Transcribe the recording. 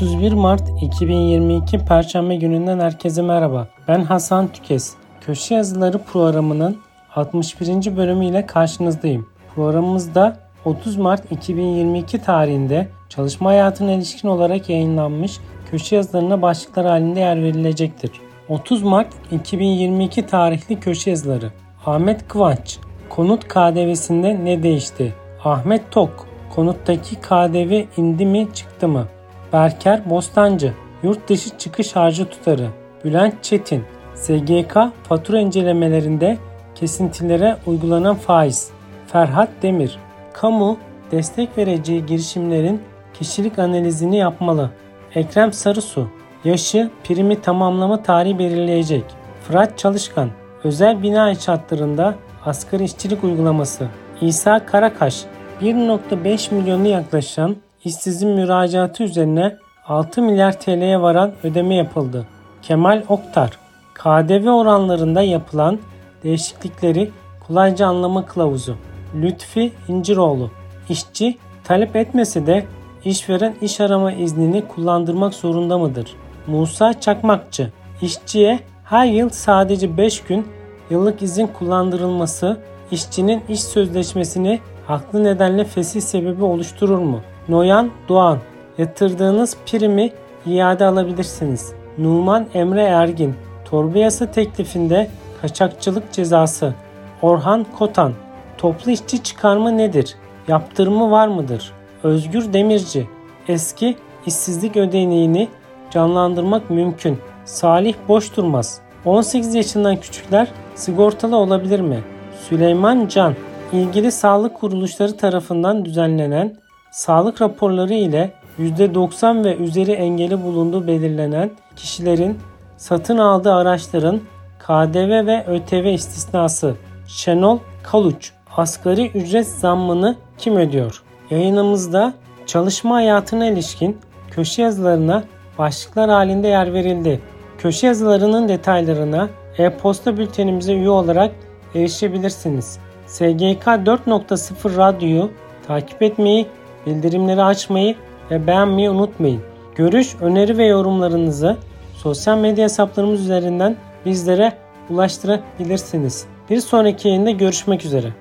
31 Mart 2022 Perşembe gününden herkese merhaba. Ben Hasan Tükes. Köşe Yazıları programının 61. bölümüyle karşınızdayım. Programımızda 30 Mart 2022 tarihinde çalışma hayatına ilişkin olarak yayınlanmış köşe yazılarına başlıklar halinde yer verilecektir. 30 Mart 2022 tarihli köşe yazıları. Ahmet Kıvanç Konut KDV'sinde ne değişti? Ahmet Tok Konuttaki KDV indi mi çıktı mı? Berker Bostancı Yurt dışı çıkış harcı tutarı Bülent Çetin SGK fatura incelemelerinde kesintilere uygulanan faiz Ferhat Demir Kamu destek vereceği girişimlerin kişilik analizini yapmalı. Ekrem Sarısu Yaşı, primi tamamlama tarihi belirleyecek. Fırat Çalışkan Özel bina inşaatlarında asgari işçilik uygulaması. İsa Karakaş 1.5 milyonu yaklaşan işsizin müracaatı üzerine 6 milyar TL'ye varan ödeme yapıldı. Kemal Oktar, KDV oranlarında yapılan değişiklikleri kolayca anlama kılavuzu. Lütfi İnciroğlu, işçi talep etmese de işveren iş arama iznini kullandırmak zorunda mıdır? Musa Çakmakçı, işçiye her yıl sadece 5 gün yıllık izin kullandırılması işçinin iş sözleşmesini haklı nedenle fesih sebebi oluşturur mu? Noyan Doğan Yatırdığınız primi iade alabilirsiniz. Numan Emre Ergin Torba yasa teklifinde kaçakçılık cezası. Orhan Kotan Toplu işçi çıkarma nedir? Yaptırımı var mıdır? Özgür Demirci Eski işsizlik ödeneğini canlandırmak mümkün. Salih Boş Durmaz 18 yaşından küçükler sigortalı olabilir mi? Süleyman Can ilgili sağlık kuruluşları tarafından düzenlenen sağlık raporları ile %90 ve üzeri engeli bulunduğu belirlenen kişilerin satın aldığı araçların KDV ve ÖTV istisnası. Şenol Kaluç asgari ücret zammını kim ödüyor? Yayınımızda çalışma hayatına ilişkin köşe yazılarına başlıklar halinde yer verildi. Köşe yazılarının detaylarına e-posta bültenimize üye olarak erişebilirsiniz. SGK 4.0 Radyo'yu takip etmeyi, bildirimleri açmayı ve beğenmeyi unutmayın. Görüş, öneri ve yorumlarınızı sosyal medya hesaplarımız üzerinden bizlere ulaştırabilirsiniz. Bir sonraki yayında görüşmek üzere.